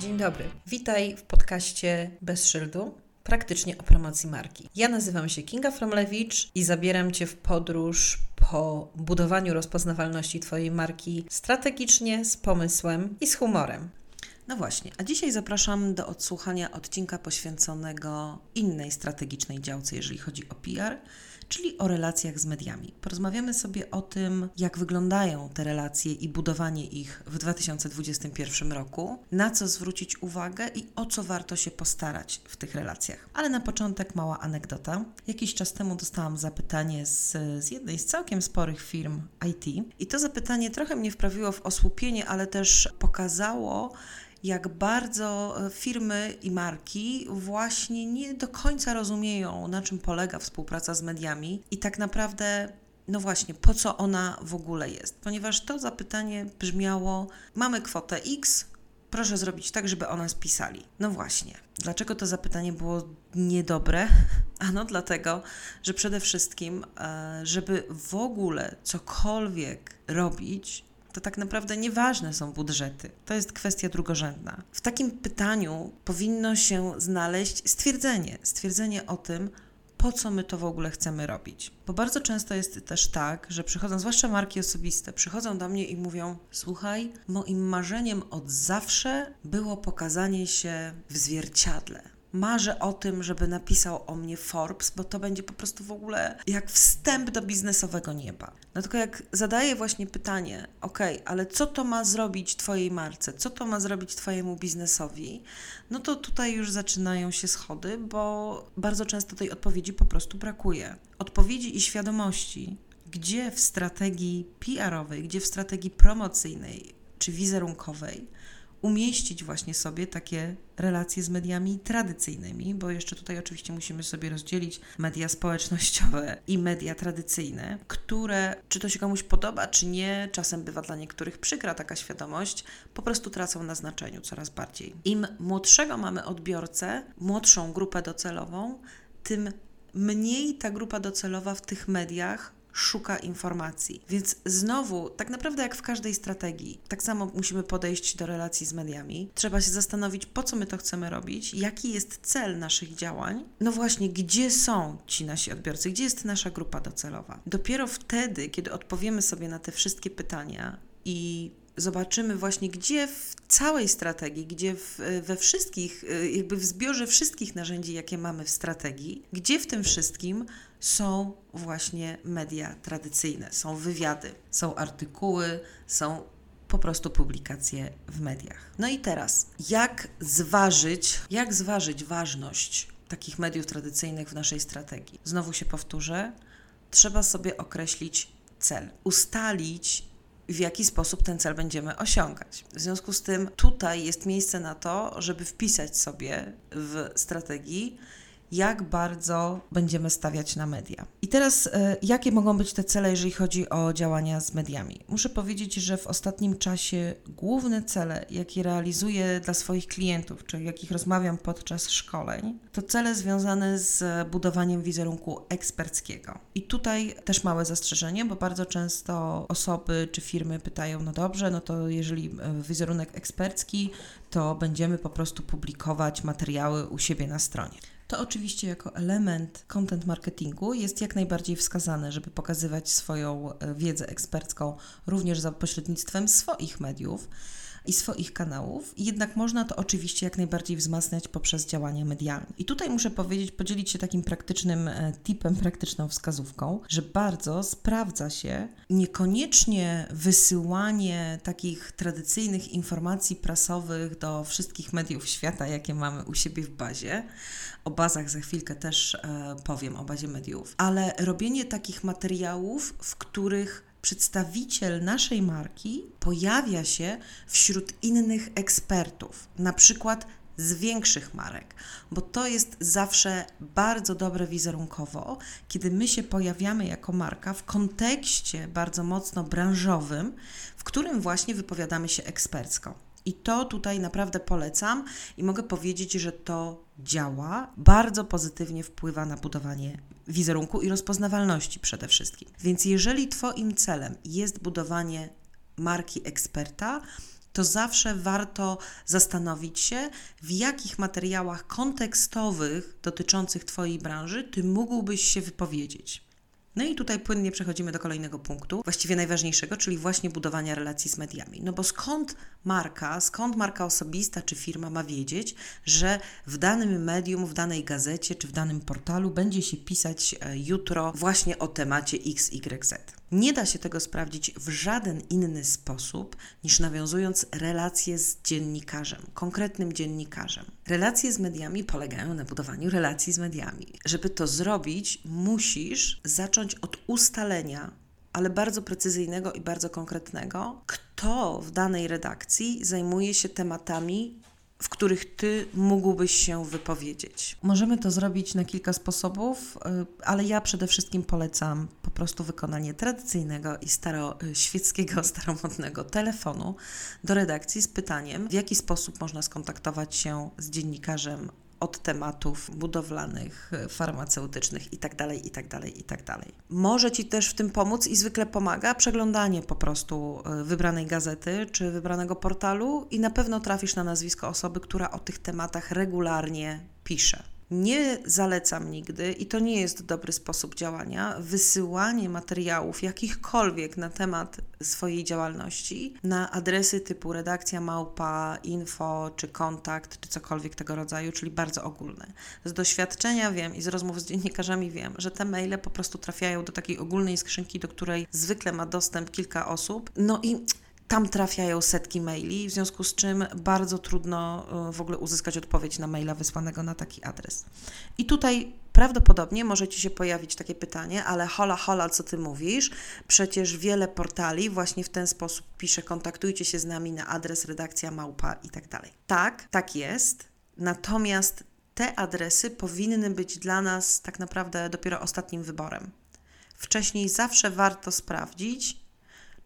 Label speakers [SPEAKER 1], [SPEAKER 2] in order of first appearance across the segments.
[SPEAKER 1] Dzień dobry. Witaj w podcaście Bez Szyldu, praktycznie o promocji marki. Ja nazywam się Kinga Fromlewicz i zabieram Cię w podróż po budowaniu rozpoznawalności Twojej marki strategicznie, z pomysłem i z humorem. No właśnie, a dzisiaj zapraszam do odsłuchania odcinka poświęconego innej strategicznej działce, jeżeli chodzi o PR, czyli o relacjach z mediami. Porozmawiamy sobie o tym, jak wyglądają te relacje i budowanie ich w 2021 roku, na co zwrócić uwagę i o co warto się postarać w tych relacjach. Ale na początek mała anegdota. Jakiś czas temu dostałam zapytanie z, z jednej z całkiem sporych firm IT i to zapytanie trochę mnie wprawiło w osłupienie, ale też pokazało, jak bardzo e, firmy i marki właśnie nie do końca rozumieją, na czym polega współpraca z mediami i tak naprawdę no właśnie, po co ona w ogóle jest? Ponieważ to zapytanie brzmiało: Mamy kwotę X, proszę zrobić tak, żeby o nas pisali. No właśnie, dlaczego to zapytanie było niedobre? Ano dlatego, że przede wszystkim, e, żeby w ogóle cokolwiek robić, to tak naprawdę nieważne są budżety. To jest kwestia drugorzędna. W takim pytaniu powinno się znaleźć stwierdzenie, stwierdzenie o tym, po co my to w ogóle chcemy robić. Bo bardzo często jest też tak, że przychodzą, zwłaszcza marki osobiste, przychodzą do mnie i mówią: Słuchaj, moim marzeniem od zawsze było pokazanie się w zwierciadle marzę o tym, żeby napisał o mnie Forbes, bo to będzie po prostu w ogóle jak wstęp do biznesowego nieba. No tylko jak zadaję właśnie pytanie, ok, ale co to ma zrobić Twojej marce, co to ma zrobić Twojemu biznesowi, no to tutaj już zaczynają się schody, bo bardzo często tej odpowiedzi po prostu brakuje. Odpowiedzi i świadomości, gdzie w strategii PR-owej, gdzie w strategii promocyjnej czy wizerunkowej umieścić właśnie sobie takie relacje z mediami tradycyjnymi, bo jeszcze tutaj oczywiście musimy sobie rozdzielić media społecznościowe i media tradycyjne, które, czy to się komuś podoba, czy nie, czasem bywa dla niektórych przykra taka świadomość, po prostu tracą na znaczeniu coraz bardziej. Im młodszego mamy odbiorcę, młodszą grupę docelową, tym mniej ta grupa docelowa w tych mediach szuka informacji. Więc znowu, tak naprawdę jak w każdej strategii, tak samo musimy podejść do relacji z mediami. Trzeba się zastanowić, po co my to chcemy robić, jaki jest cel naszych działań. No właśnie, gdzie są ci nasi odbiorcy, gdzie jest nasza grupa docelowa. Dopiero wtedy, kiedy odpowiemy sobie na te wszystkie pytania i zobaczymy właśnie, gdzie w całej strategii, gdzie w, we wszystkich, jakby w zbiorze wszystkich narzędzi, jakie mamy w strategii, gdzie w tym wszystkim są właśnie media tradycyjne, są wywiady, są artykuły, są po prostu publikacje w mediach. No i teraz, jak zważyć, jak zważyć ważność takich mediów tradycyjnych w naszej strategii? Znowu się powtórzę, trzeba sobie określić cel, ustalić w jaki sposób ten cel będziemy osiągać. W związku z tym tutaj jest miejsce na to, żeby wpisać sobie w strategii jak bardzo będziemy stawiać na media. I teraz, e, jakie mogą być te cele, jeżeli chodzi o działania z mediami? Muszę powiedzieć, że w ostatnim czasie główne cele, jakie realizuję dla swoich klientów, czy jakich rozmawiam podczas szkoleń, to cele związane z budowaniem wizerunku eksperckiego. I tutaj też małe zastrzeżenie, bo bardzo często osoby czy firmy pytają: No dobrze, no to jeżeli e, wizerunek ekspercki, to będziemy po prostu publikować materiały u siebie na stronie to oczywiście jako element content marketingu jest jak najbardziej wskazane, żeby pokazywać swoją e, wiedzę ekspercką również za pośrednictwem swoich mediów i swoich kanałów, jednak można to oczywiście jak najbardziej wzmacniać poprzez działania medialne. I tutaj muszę powiedzieć, podzielić się takim praktycznym e, tipem, praktyczną wskazówką, że bardzo sprawdza się niekoniecznie wysyłanie takich tradycyjnych informacji prasowych do wszystkich mediów świata, jakie mamy u siebie w bazie. O bazach za chwilkę też e, powiem, o bazie mediów, ale robienie takich materiałów, w których przedstawiciel naszej marki pojawia się wśród innych ekspertów, na przykład z większych marek, bo to jest zawsze bardzo dobre wizerunkowo, kiedy my się pojawiamy jako marka w kontekście bardzo mocno branżowym, w którym właśnie wypowiadamy się ekspercko. I to tutaj naprawdę polecam i mogę powiedzieć, że to działa, bardzo pozytywnie wpływa na budowanie wizerunku i rozpoznawalności przede wszystkim. Więc jeżeli Twoim celem jest budowanie marki eksperta, to zawsze warto zastanowić się, w jakich materiałach kontekstowych dotyczących Twojej branży Ty mógłbyś się wypowiedzieć. No i tutaj płynnie przechodzimy do kolejnego punktu, właściwie najważniejszego, czyli właśnie budowania relacji z mediami. No bo skąd marka, skąd marka osobista czy firma ma wiedzieć, że w danym medium, w danej gazecie czy w danym portalu będzie się pisać e, jutro właśnie o temacie XYZ? Nie da się tego sprawdzić w żaden inny sposób niż nawiązując relacje z dziennikarzem, konkretnym dziennikarzem. Relacje z mediami polegają na budowaniu relacji z mediami. Żeby to zrobić, musisz zacząć od ustalenia, ale bardzo precyzyjnego i bardzo konkretnego, kto w danej redakcji zajmuje się tematami w których ty mógłbyś się wypowiedzieć. Możemy to zrobić na kilka sposobów, y, ale ja przede wszystkim polecam po prostu wykonanie tradycyjnego i staroświeckiego, staromodnego telefonu do redakcji z pytaniem, w jaki sposób można skontaktować się z dziennikarzem od tematów budowlanych, farmaceutycznych itd., itd., itd. Może Ci też w tym pomóc i zwykle pomaga przeglądanie po prostu e, wybranej gazety czy wybranego portalu i na pewno trafisz na nazwisko osoby, która o tych tematach regularnie pisze. Nie zalecam nigdy, i to nie jest dobry sposób działania, wysyłanie materiałów jakichkolwiek na temat swojej działalności na adresy typu redakcja małpa, info czy kontakt, czy cokolwiek tego rodzaju, czyli bardzo ogólne. Z doświadczenia wiem i z rozmów z dziennikarzami wiem, że te maile po prostu trafiają do takiej ogólnej skrzynki, do której zwykle ma dostęp kilka osób. No i tam trafiają setki maili, w związku z czym bardzo trudno y, w ogóle uzyskać odpowiedź na maila wysłanego na taki adres. I tutaj prawdopodobnie może Ci się pojawić takie pytanie, ale hola, hola, co Ty mówisz? Przecież wiele portali właśnie w ten sposób pisze, kontaktujcie się z nami na adres redakcja małpa i tak dalej. Tak, tak jest, natomiast te adresy powinny być dla nas tak naprawdę dopiero ostatnim wyborem. Wcześniej zawsze warto sprawdzić,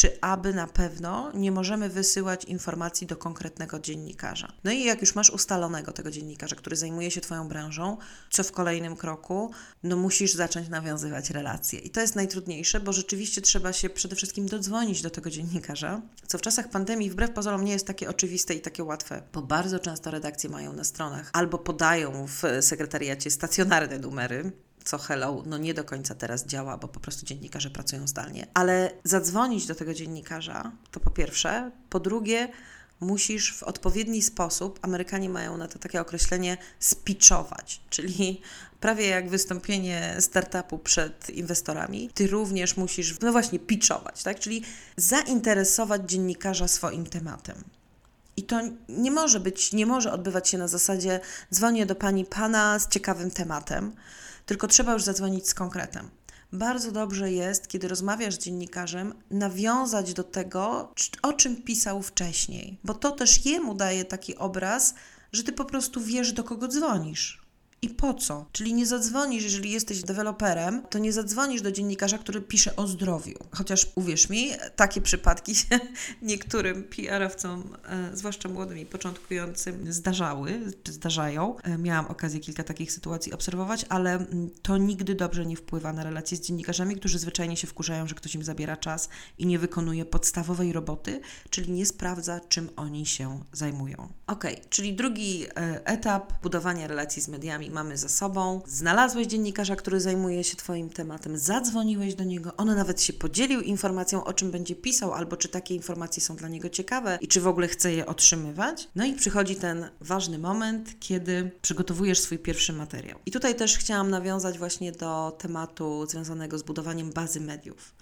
[SPEAKER 1] czy aby na pewno nie możemy wysyłać informacji do konkretnego dziennikarza. No i jak już masz ustalonego tego dziennikarza, który zajmuje się Twoją branżą, co w kolejnym kroku? No musisz zacząć nawiązywać relacje. I to jest najtrudniejsze, bo rzeczywiście trzeba się przede wszystkim dodzwonić do tego dziennikarza, co w czasach pandemii wbrew pozorom nie jest takie oczywiste i takie łatwe, bo bardzo często redakcje mają na stronach albo podają w sekretariacie stacjonarne numery, co Hello, no nie do końca teraz działa, bo po prostu dziennikarze pracują zdalnie. Ale zadzwonić do tego dziennikarza to po pierwsze. Po drugie, musisz w odpowiedni sposób, Amerykanie mają na to takie określenie, spitchować, czyli prawie jak wystąpienie startupu przed inwestorami, ty również musisz, no właśnie, pitchować, tak? Czyli zainteresować dziennikarza swoim tematem. I to nie może być, nie może odbywać się na zasadzie dzwonię do pani pana z ciekawym tematem, tylko trzeba już zadzwonić z konkretem. Bardzo dobrze jest, kiedy rozmawiasz z dziennikarzem, nawiązać do tego, o czym pisał wcześniej, bo to też jemu daje taki obraz, że ty po prostu wiesz, do kogo dzwonisz. I po co? Czyli nie zadzwonisz, jeżeli jesteś deweloperem, to nie zadzwonisz do dziennikarza, który pisze o zdrowiu. Chociaż uwierz mi, takie przypadki się niektórym PR-owcom, e, zwłaszcza młodym i początkującym, zdarzały, czy zdarzają. E, miałam okazję kilka takich sytuacji obserwować, ale mm, to nigdy dobrze nie wpływa na relacje z dziennikarzami, którzy zwyczajnie się wkurzają, że ktoś im zabiera czas i nie wykonuje podstawowej roboty, czyli nie sprawdza, czym oni się zajmują. Ok, czyli drugi e, etap budowania relacji z mediami mamy za sobą. Znalazłeś dziennikarza, który zajmuje się Twoim tematem, zadzwoniłeś do niego, on nawet się podzielił informacją, o czym będzie pisał, albo czy takie informacje są dla niego ciekawe i czy w ogóle chce je otrzymywać. No i przychodzi ten ważny moment, kiedy przygotowujesz swój pierwszy materiał. I tutaj też chciałam nawiązać właśnie do tematu związanego z budowaniem bazy mediów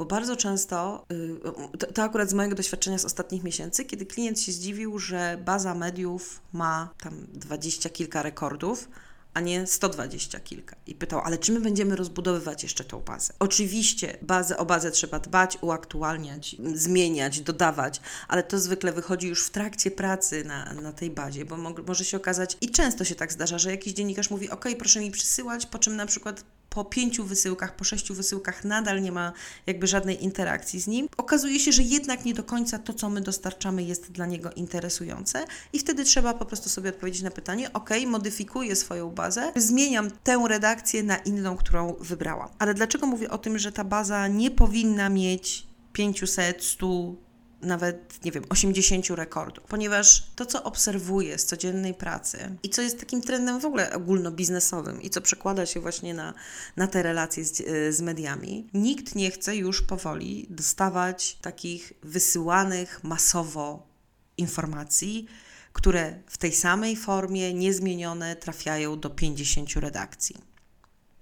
[SPEAKER 1] bo bardzo często, y, to, to, akurat z mojego doświadczenia z ostatnich miesięcy, kiedy klient się zdziwił, że baza mediów ma tam dwadzieścia kilka rekordów, a nie 120 kilka. I pytał, ale czy my będziemy rozbudowywać jeszcze tą bazę? Oczywiście bazę, o bazę trzeba dbać, uaktualniać, zmieniać, dodawać, ale to zwykle wychodzi już w trakcie pracy na, na tej bazie, bo mo może się okazać, i często się tak zdarza, że jakiś dziennikarz mówi, ok, proszę mi przysyłać, po czym na przykład po pięciu wysyłkach, po sześciu wysyłkach nadal nie ma jakby żadnej interakcji z nim, okazuje się, że jednak nie do końca to, co my dostarczamy, jest dla niego interesujące i wtedy trzeba po prostu sobie odpowiedzieć na pytanie, ok, modyfikuję swoją bazę, zmieniam tę redakcję na inną, którą wybrałam. Ale dlaczego mówię o tym, że ta baza nie powinna mieć 500, 100, nawet, nie wiem, 80 rekordów, ponieważ to, co obserwuję z codziennej pracy i co jest takim trendem w ogóle ogólnobiznesowym i co przekłada się właśnie na, na te relacje z, z mediami, nikt nie chce już powoli dostawać takich wysyłanych masowo informacji, które w tej samej formie, niezmienione, trafiają do 50 redakcji.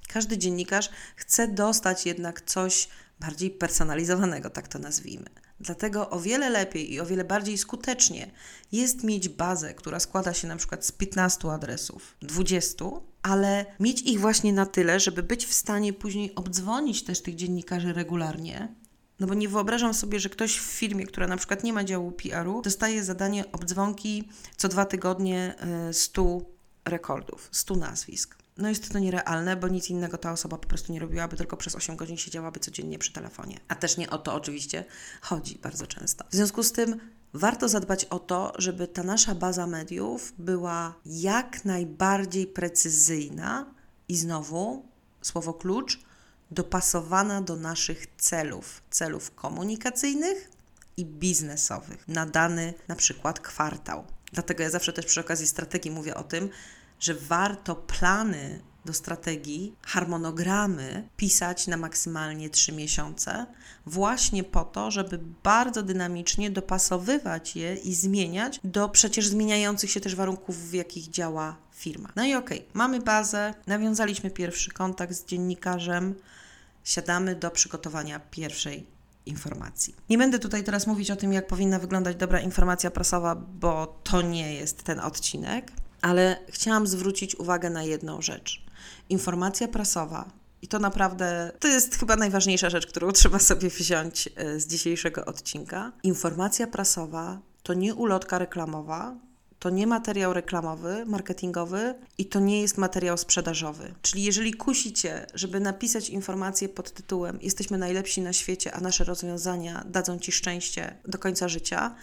[SPEAKER 1] Każdy dziennikarz chce dostać jednak coś bardziej personalizowanego, tak to nazwijmy. Dlatego o wiele lepiej i o wiele bardziej skutecznie jest mieć bazę, która składa się na przykład z 15 adresów, 20, ale mieć ich właśnie na tyle, żeby być w stanie później obdzwonić też tych dziennikarzy regularnie. No bo nie wyobrażam sobie, że ktoś w firmie, która na przykład nie ma działu PR-u, dostaje zadanie obdzwonki co dwa tygodnie 100 e, rekordów, 100 nazwisk. No jest to nierealne, bo nic innego ta osoba po prostu nie robiłaby, tylko przez 8 godzin siedziałaby codziennie przy telefonie. A też nie o to oczywiście chodzi bardzo często. W związku z tym warto zadbać o to, żeby ta nasza baza mediów była jak najbardziej precyzyjna i znowu słowo klucz dopasowana do naszych celów, celów komunikacyjnych i biznesowych na dany na przykład kwartał. Dlatego ja zawsze też przy okazji strategii mówię o tym, że warto plany do strategii, harmonogramy pisać na maksymalnie 3 miesiące, właśnie po to, żeby bardzo dynamicznie dopasowywać je i zmieniać do przecież zmieniających się też warunków, w jakich działa firma. No i okej, okay, mamy bazę, nawiązaliśmy pierwszy kontakt z dziennikarzem, siadamy do przygotowania pierwszej informacji. Nie będę tutaj teraz mówić o tym, jak powinna wyglądać dobra informacja prasowa, bo to nie jest ten odcinek ale chciałam zwrócić uwagę na jedną rzecz. Informacja prasowa, i to naprawdę to jest chyba najważniejsza rzecz, którą trzeba sobie wziąć e, z dzisiejszego odcinka. Informacja prasowa to nie ulotka reklamowa, to nie materiał reklamowy, marketingowy i to nie jest materiał sprzedażowy. Czyli jeżeli kusicie, żeby napisać informację pod tytułem Jesteśmy najlepsi na świecie, a nasze rozwiązania dadzą Ci szczęście do końca życia,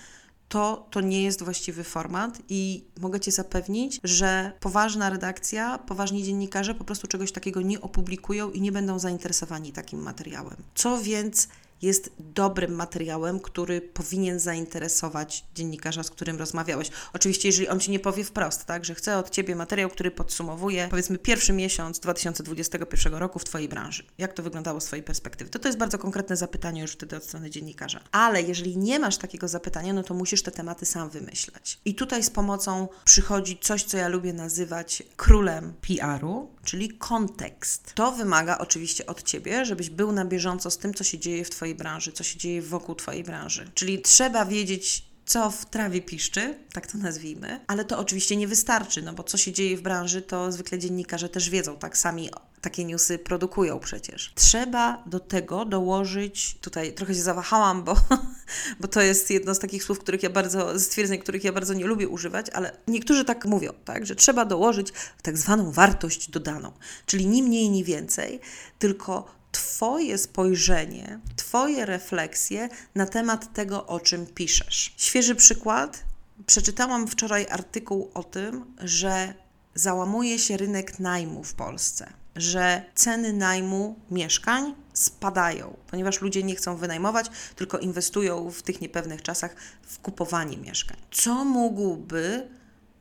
[SPEAKER 1] to, to nie jest właściwy format i mogę Cię zapewnić, że poważna redakcja, poważni dziennikarze po prostu czegoś takiego nie opublikują i nie będą zainteresowani takim materiałem. Co więc jest dobrym materiałem, który powinien zainteresować dziennikarza, z którym rozmawiałeś. Oczywiście, jeżeli on ci nie powie wprost, tak, że chce od ciebie materiał, który podsumowuje, powiedzmy, pierwszy miesiąc 2021 roku w Twojej branży. Jak to wyglądało z Twojej perspektywy? To to jest bardzo konkretne zapytanie już wtedy od strony dziennikarza. Ale jeżeli nie masz takiego zapytania, no to musisz te tematy sam wymyśleć. I tutaj z pomocą przychodzi coś, co ja lubię nazywać królem PR-u, czyli kontekst. To wymaga oczywiście od Ciebie, żebyś był na bieżąco z tym, co się dzieje w Twojej branży, co się dzieje wokół Twojej branży. Czyli trzeba wiedzieć, co w trawie piszczy, tak to nazwijmy, ale to oczywiście nie wystarczy, no bo co się dzieje w branży, to zwykle dziennikarze też wiedzą, tak sami takie newsy produkują przecież. Trzeba do tego dołożyć, tutaj trochę się zawahałam, bo, bo to jest jedno z takich słów, których ja bardzo, stwierdzeń, których ja bardzo nie lubię używać, ale niektórzy tak mówią, tak, że trzeba dołożyć tak zwaną wartość dodaną, czyli ni mniej, ni więcej, tylko Twoje spojrzenie, Twoje refleksje na temat tego, o czym piszesz. Świeży przykład. Przeczytałam wczoraj artykuł o tym, że załamuje się rynek najmu w Polsce, że ceny najmu mieszkań spadają, ponieważ ludzie nie chcą wynajmować, tylko inwestują w tych niepewnych czasach w kupowanie mieszkań. Co mógłby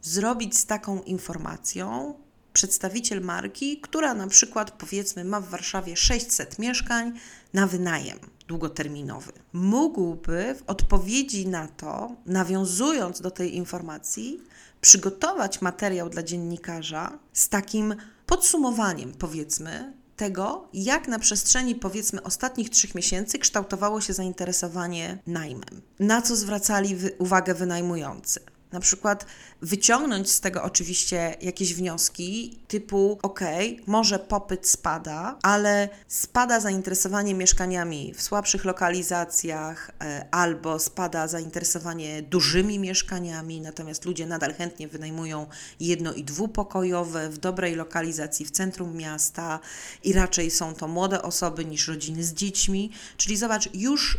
[SPEAKER 1] zrobić z taką informacją przedstawiciel marki, która na przykład powiedzmy ma w Warszawie 600 mieszkań na wynajem długoterminowy. Mógłby w odpowiedzi na to, nawiązując do tej informacji, przygotować materiał dla dziennikarza z takim podsumowaniem, powiedzmy, tego, jak na przestrzeni powiedzmy ostatnich trzech miesięcy kształtowało się zainteresowanie najmem, na co zwracali uwagę wynajmujący na przykład wyciągnąć z tego oczywiście jakieś wnioski typu: OK, może popyt spada, ale spada zainteresowanie mieszkaniami w słabszych lokalizacjach, e, albo spada zainteresowanie dużymi mieszkaniami, natomiast ludzie nadal chętnie wynajmują jedno i dwupokojowe w dobrej lokalizacji w centrum miasta i raczej są to młode osoby niż rodziny z dziećmi. Czyli zobacz, już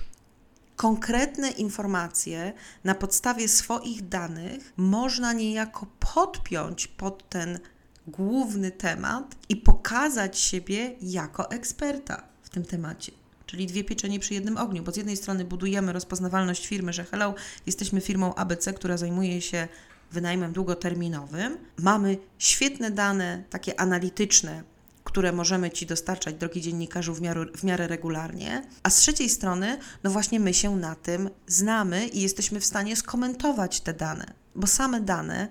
[SPEAKER 1] konkretne informacje na podstawie swoich danych można niejako podpiąć pod ten główny temat i pokazać siebie jako eksperta w tym temacie. czyli dwie pieczenie przy jednym ogniu, bo z jednej strony budujemy rozpoznawalność firmy, że hello, jesteśmy firmą ABC, która zajmuje się wynajmem długoterminowym. Mamy świetne dane, takie analityczne, które możemy Ci dostarczać, drogi dziennikarzu, w miarę, w miarę regularnie, a z trzeciej strony, no właśnie my się na tym znamy i jesteśmy w stanie skomentować te dane, bo same dane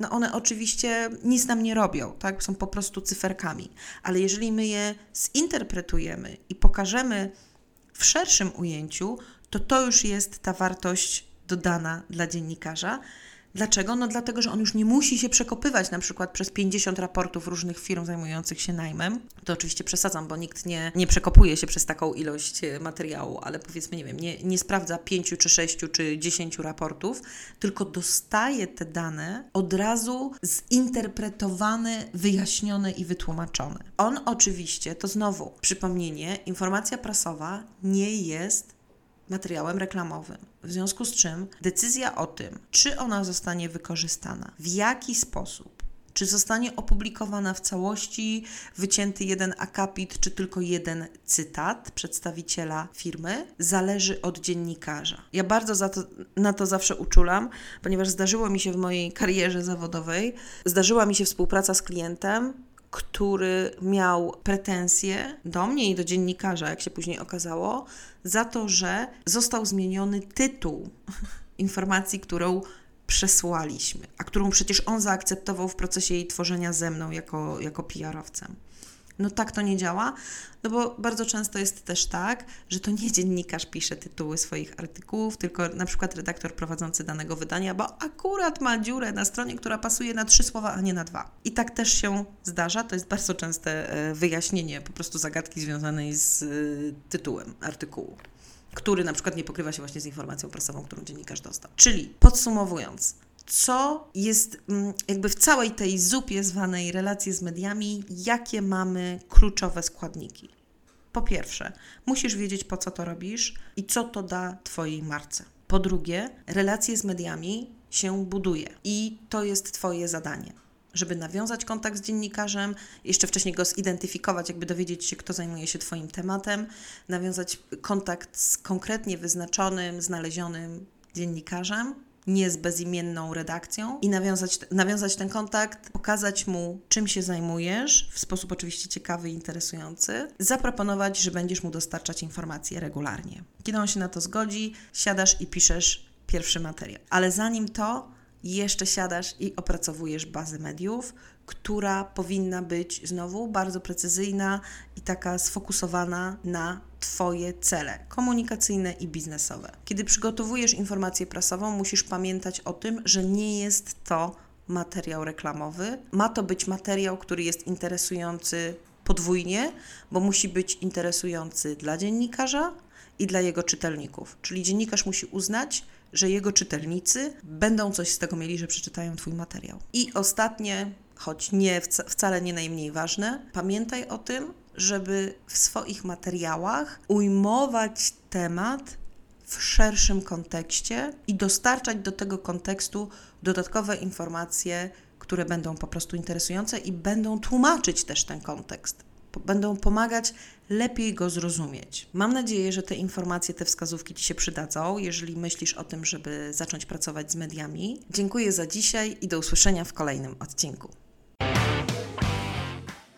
[SPEAKER 1] no one oczywiście nic nam nie robią, tak? Są po prostu cyferkami. Ale jeżeli my je zinterpretujemy i pokażemy w szerszym ujęciu, to to już jest ta wartość dodana dla dziennikarza, Dlaczego? No dlatego, że on już nie musi się przekopywać na przykład przez 50 raportów różnych firm zajmujących się najmem. To oczywiście przesadzam, bo nikt nie, nie przekopuje się przez taką ilość e, materiału, ale powiedzmy, nie wiem, nie, nie sprawdza 5 czy 6 czy 10 raportów, tylko dostaje te dane od razu zinterpretowane, wyjaśnione i wytłumaczone. On oczywiście, to znowu przypomnienie, informacja prasowa nie jest materiałem reklamowym. W związku z czym decyzja o tym, czy ona zostanie wykorzystana, w jaki sposób, czy zostanie opublikowana w całości, wycięty jeden akapit, czy tylko jeden cytat przedstawiciela firmy, zależy od dziennikarza. Ja bardzo to, na to zawsze uczulam, ponieważ zdarzyło mi się w mojej karierze zawodowej, zdarzyła mi się współpraca z klientem, który miał pretensje do mnie i do dziennikarza, jak się później okazało, za to, że został zmieniony tytuł informacji, którą przesłaliśmy, a którą przecież on zaakceptował w procesie jej tworzenia ze mną jako, jako PR-owcem. No tak to nie działa, no bo bardzo często jest też tak, że to nie dziennikarz pisze tytuły swoich artykułów, tylko na przykład redaktor prowadzący danego wydania, bo akurat ma dziurę na stronie, która pasuje na trzy słowa, a nie na dwa. I tak też się zdarza, to jest bardzo częste e, wyjaśnienie po prostu zagadki związanej z e, tytułem artykułu który na przykład nie pokrywa się właśnie z informacją prasową, którą dziennikarz dostał. Czyli podsumowując, co jest mm, jakby w całej tej zupie zwanej relacje z mediami, jakie mamy kluczowe składniki. Po pierwsze, musisz wiedzieć, po co to robisz i co to da Twojej marce. Po drugie, relacje z mediami się buduje i to jest Twoje zadanie. Żeby nawiązać kontakt z dziennikarzem, jeszcze wcześniej go zidentyfikować, jakby dowiedzieć się, kto zajmuje się Twoim tematem, nawiązać kontakt z konkretnie wyznaczonym, znalezionym dziennikarzem, nie z bezimienną redakcją i nawiązać, nawiązać ten kontakt, pokazać mu, czym się zajmujesz, w sposób oczywiście ciekawy i interesujący, zaproponować, że będziesz mu dostarczać informacje regularnie. Kiedy on się na to zgodzi, siadasz i piszesz pierwszy materiał. Ale zanim to, jeszcze siadasz i opracowujesz bazę mediów, która powinna być znowu bardzo precyzyjna i taka sfokusowana na Twoje cele komunikacyjne i biznesowe. Kiedy przygotowujesz informację prasową, musisz pamiętać o tym, że nie jest to materiał reklamowy. Ma to być materiał, który jest interesujący podwójnie, bo musi być interesujący dla dziennikarza i dla jego czytelników. Czyli dziennikarz musi uznać, że jego czytelnicy będą coś z tego mieli, że przeczytają Twój materiał. I ostatnie, choć nie wcale nie najmniej ważne, pamiętaj o tym, żeby w swoich materiałach ujmować temat w szerszym kontekście i dostarczać do tego kontekstu dodatkowe informacje, które będą po prostu interesujące i będą tłumaczyć też ten kontekst będą pomagać lepiej go zrozumieć. Mam nadzieję, że te informacje, te wskazówki Ci się przydadzą, jeżeli myślisz o tym, żeby zacząć pracować z mediami. Dziękuję za dzisiaj i do usłyszenia w kolejnym odcinku.